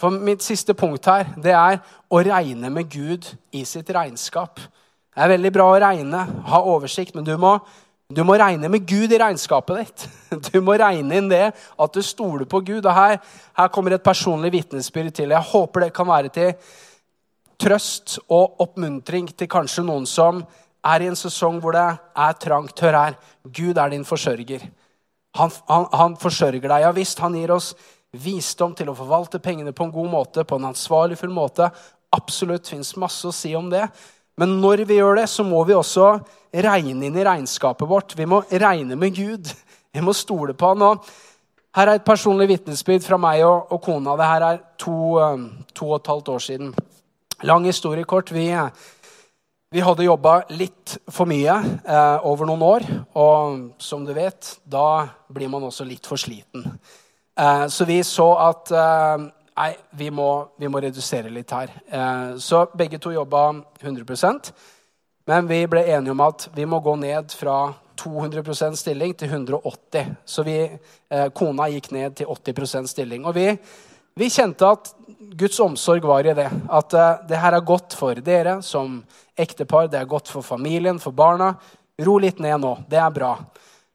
For mitt siste punkt her, det er å regne med Gud i sitt regnskap. Det er veldig bra å regne, ha oversikt, men du må, du må regne med Gud i regnskapet ditt. Du må regne inn det at du stoler på Gud. Og her, her kommer et personlig vitnesbyrd til. Jeg håper det kan være til trøst og oppmuntring til kanskje noen som er i en sesong hvor det er trangt. Hør her. Gud er din forsørger. Han, han, han forsørger deg. Ja visst, han gir oss visdom til å forvalte pengene på en god måte, på en ansvarlig full måte. Absolutt fins masse å si om det. Men når vi gjør det, så må vi også regne inn i regnskapet vårt. Vi må regne med Gud. Vi må stole på han. Og her er et personlig vitnesbyrd fra meg og, og kona. Det her er to, um, to og et halvt år siden. Lang historiekort. Vi, Vi hadde jobba litt for mye eh, over noen år, og som du vet, da blir man også litt for sliten. Eh, så vi så at eh, nei, vi må, vi må, redusere litt her. Eh, så begge to jobba 100% men vi ble enige om at vi må gå ned fra 200% stilling til 180 Så vi, eh, kona gikk ned til 80% stilling. Og vi, vi, kjente at Guds omsorg var i det. At eh, det her er godt for dere som ektepar, det er godt for familien, for barna. Ro litt ned nå. Det er bra.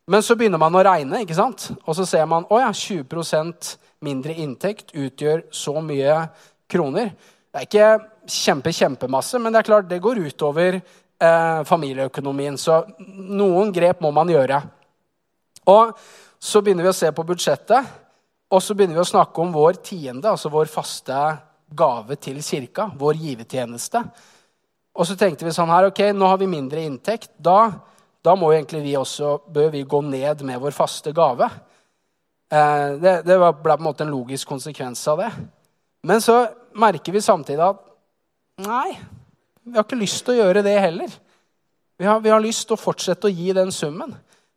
Men så begynner man å regne, ikke sant? og så ser man å ja, 20% mindre inntekt utgjør så mye kroner. Det er ikke kjempe, kjempemasse, men det er klart det går utover eh, familieøkonomien. Så noen grep må man gjøre. Og så begynner vi å se på budsjettet, og så begynner vi å snakke om vår tiende, altså vår faste gave til kirka, vår givetjeneste. Og så tenkte vi sånn her, ok, nå har vi mindre inntekt. Da, da må egentlig vi også, bør vi gå ned med vår faste gave. Eh, det, det ble på en måte en logisk konsekvens av det. Men så merker vi samtidig at nei, vi har ikke lyst til å gjøre det heller. Vi har, vi har lyst til å fortsette å gi den summen.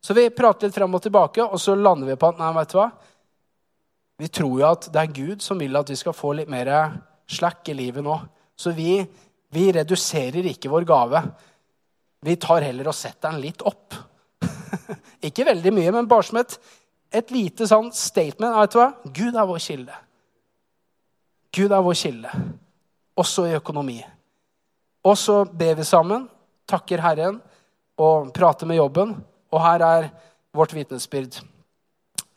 Så vi prater litt frem og tilbake, og så lander vi på at nei, vet du hva? Vi tror jo at det er Gud som vil at vi skal få litt mer slack i livet nå. Så vi, vi reduserer ikke vår gave. Vi tar heller og setter den litt opp. ikke veldig mye, men bare som et, et lite sånn statement. Vet du hva? Gud er vår kilde. Gud er vår kilde, også i økonomi. Og så ber vi sammen, takker Herren og prater med jobben. Og her er vårt vitnesbyrd.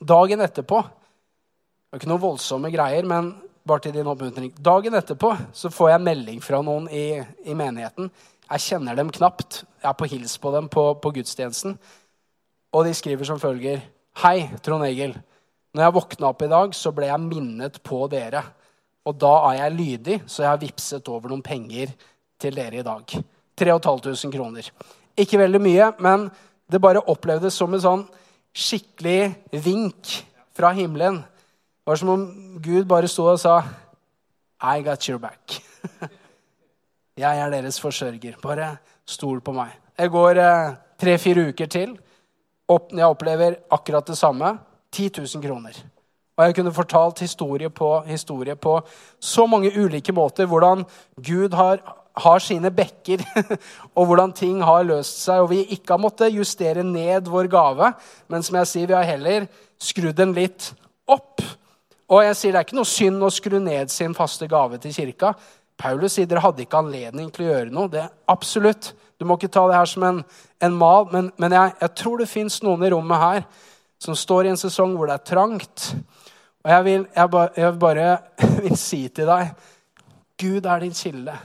Dagen etterpå Det er ikke noen voldsomme greier, men bare til din oppmuntring. Dagen etterpå så får jeg melding fra noen i, i menigheten. Jeg kjenner dem knapt. Jeg er på hils på dem på, på gudstjenesten. Og de skriver som følger. Hei, Trond Egil. Når jeg våkna opp i dag, så ble jeg minnet på dere. Og da er jeg lydig, så jeg har vippset over noen penger til dere i dag. 3500 kroner. Ikke veldig mye, men det bare opplevdes som en sånn skikkelig vink fra himmelen. Det var som om Gud bare sto og sa I got your back. Jeg er deres forsørger. Bare stol på meg. Jeg går eh, tre-fire uker til. Opp, jeg opplever akkurat det samme. 10 000 kroner. Og jeg kunne fortalt historie på historie på så mange ulike måter hvordan Gud har har sine bekker, og hvordan ting har løst seg. Og vi ikke har måttet justere ned vår gave, men som jeg sier, vi har heller skrudd den litt opp. Og jeg sier Det er ikke noe synd å skru ned sin faste gave til kirka. Paulus sier dere hadde ikke anledning til å gjøre noe. Det Absolutt. Du må ikke ta det her som en, en mal, men, men jeg, jeg, tror det fins noen i rommet her som står i en sesong hvor det er trangt. Og jeg vil, jeg ba, jeg bare vil si til deg Gud er din kilde.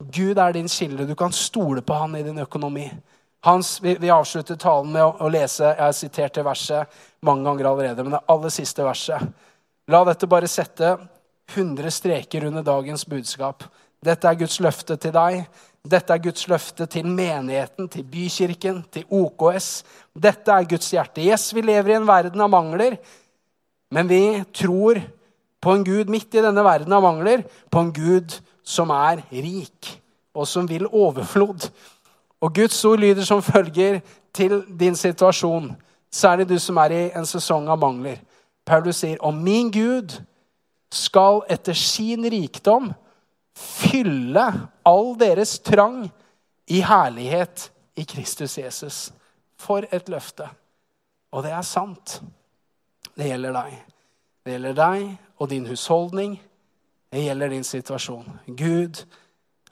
Gud er din kilde. Du kan stole på han i din økonomi. Hans, vi, vi, avslutter talen med å, å, lese Jeg har sitert det verset mange ganger allerede, men det aller siste verset. La dette bare sette 100 streker under dagens budskap. Dette er Guds løfte til deg. Dette er Guds løfte til menigheten, til bykirken, til OKS. Dette er Guds hjerte. Yes, vi lever i en verden av mangler, men vi tror på en Gud midt i denne verden av mangler, på en Gud som er rik, og som vil overflod. Og Guds ord lyder som følger til din situasjon, særlig du som er i en sesong av mangler. Paulus sier, om min Gud skal etter sin rikdom fylle all deres trang i herlighet i Kristus Jesus. For et løfte. Og det er sant. Det gjelder deg. Det gjelder deg og din husholdning. Det gjelder din situasjon. Gud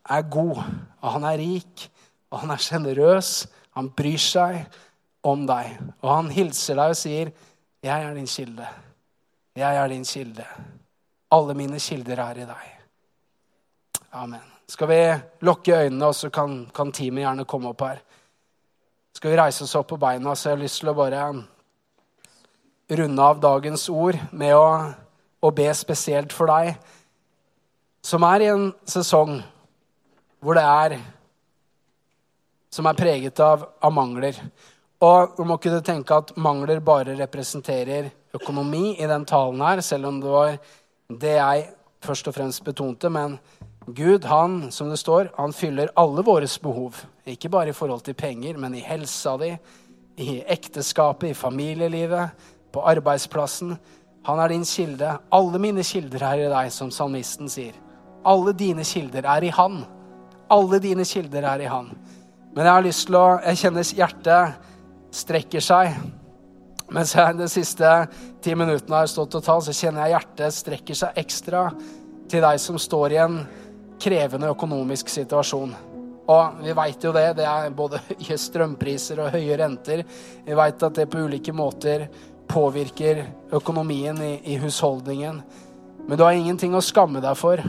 er god, og han er rik, og han er sjenerøs. Han bryr seg om deg. Og han hilser deg og sier, 'Jeg er din kilde. Jeg er din kilde. Alle mine kilder er i deg.' Amen. Skal vi lukke øynene, og så kan, kan teamet gjerne komme opp her? Skal vi reise oss opp på beina, så jeg har lyst til å bare runde av dagens ord med å, å be spesielt for deg som er i en sesong hvor det er Som er preget av, av mangler. Og du må ikke tenke at mangler bare representerer økonomi i den talen her, selv om det var det jeg først og fremst betonte. Men Gud, han, som det står, han fyller alle våres behov. Ikke bare i forhold til penger, men i helsa di, i ekteskapet, i familielivet, på arbeidsplassen. Han er din kilde. Alle mine kilder er i deg, som salmisten sier. Alle dine kilder er i Han. Alle dine kilder er i Han. Men jeg har lyst til å Jeg kjenner hjertet strekker seg. Mens jeg de siste ti minuttene har stått og talt, så kjenner jeg hjertet strekker seg ekstra til deg som står i en krevende økonomisk situasjon. Og vi veit jo det. Det er både høye strømpriser og høye renter. Vi veit at det på ulike måter påvirker økonomien i, i, husholdningen. Men du har ingenting å skamme deg for.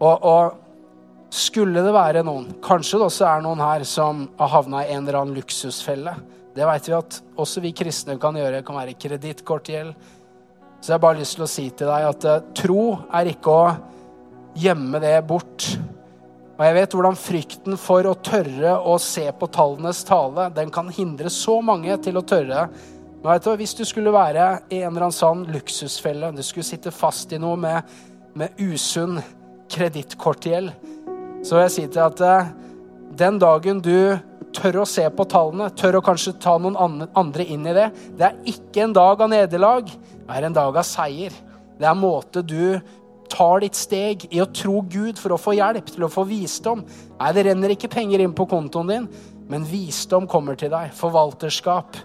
Og, og skulle det være noen, kanskje det også er noen her som har havna i en eller annen luksusfelle. Det veit vi at også vi kristne kan gjøre. Det kan være kredittkortgjeld. Så jeg har bare lyst til å si til deg at uh, tro er ikke å gjemme det bort. Og jeg vet hvordan frykten for å tørre å se på tallenes tale, den kan hindre så mange til å tørre men vet du, Hvis du skulle være i en eller annen sånn luksusfelle, du skulle sitte fast i noe med, med usunn kredittkortgjeld, så vil jeg si til deg at uh, den dagen du tør å se på tallene, tør å kanskje ta noen andre inn i det, det er ikke en dag av nederlag, det er en dag av seier. Det er en måte du tar ditt steg i å tro Gud for å få hjelp, til å få visdom. Nei, det renner ikke penger inn på kontoen din, men visdom kommer til deg. Forvalterskap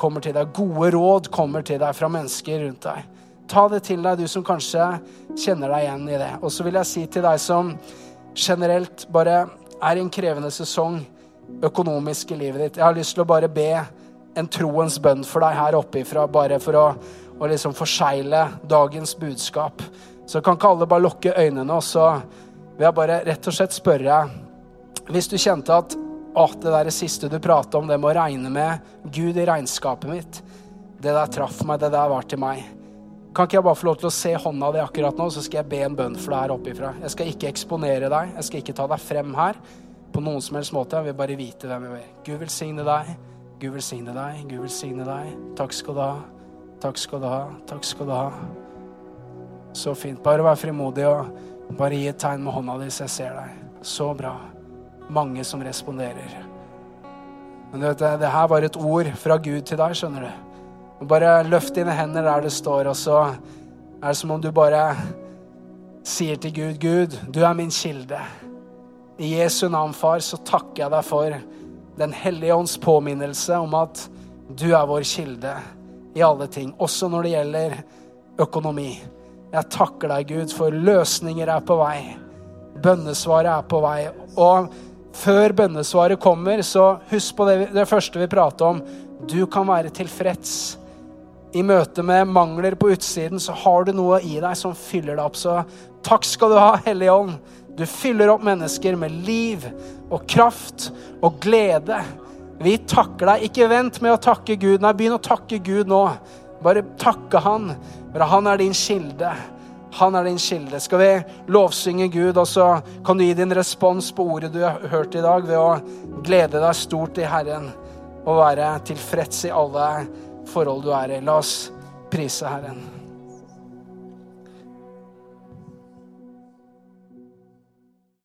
kommer til deg. Gode råd kommer til deg fra mennesker rundt deg. Ta det til deg, du som kanskje kjenner deg igjen i det. Og så vil jeg si til deg som generelt bare er i en krevende sesong økonomisk i livet ditt Jeg har lyst til å bare be en troens bønn for deg her oppe ifra, bare for å, å liksom forsegle dagens budskap. Så kan ikke alle bare lukke øynene, og så vil jeg bare rett og slett spørre Hvis du kjente at at det der siste du prata om, det med å regne med Gud i regnskapet mitt. Det der traff meg, det der var til meg. Kan ikke jeg bare få lov til å se hånda di akkurat nå, så skal jeg be en bønn for deg her oppifra. Jeg skal ikke eksponere deg, jeg skal ikke ta deg frem her på noen som helst måte. Jeg vil bare vite hvem jeg er. Gud velsigne deg. Gud velsigne deg. Gud velsigne deg. Takk skal du ha. Takk skal du ha. Takk skal du ha. Så fint. Bare vær frimodig og bare gi et tegn med hånda di så jeg ser deg. Så bra mange som responderer. Men du vet, det her var et ord fra Gud til deg, skjønner du. Bare løft dine hender der det står, og så er det som om du bare sier til Gud, Gud, du er min kilde. I Jesu navn, far, så takker jeg deg for Den hellige ånds påminnelse om at du er vår kilde i alle ting, også når det gjelder økonomi. Jeg takker deg, Gud, for løsninger er på vei. Bønnesvaret er på vei. Og før bønnesvaret kommer, så husk på det, det første vi prater om. Du kan være tilfreds. I møte med mangler på utsiden så har du noe i deg som fyller deg opp. Så takk skal du ha, Hellige Ånd. Du fyller opp mennesker med liv og kraft og glede. Vi takker deg. Ikke vent med å takke Gud. Nei, begynn å takke Gud nå. Bare takke Han, for Han er din kilde. Han er din kilde. Skal vi lovsynge Gud, og så kan du gi din respons på ordet du har hørt i dag, ved å glede deg stort i Herren og være tilfreds i alle forhold du er i. La oss prise Herren.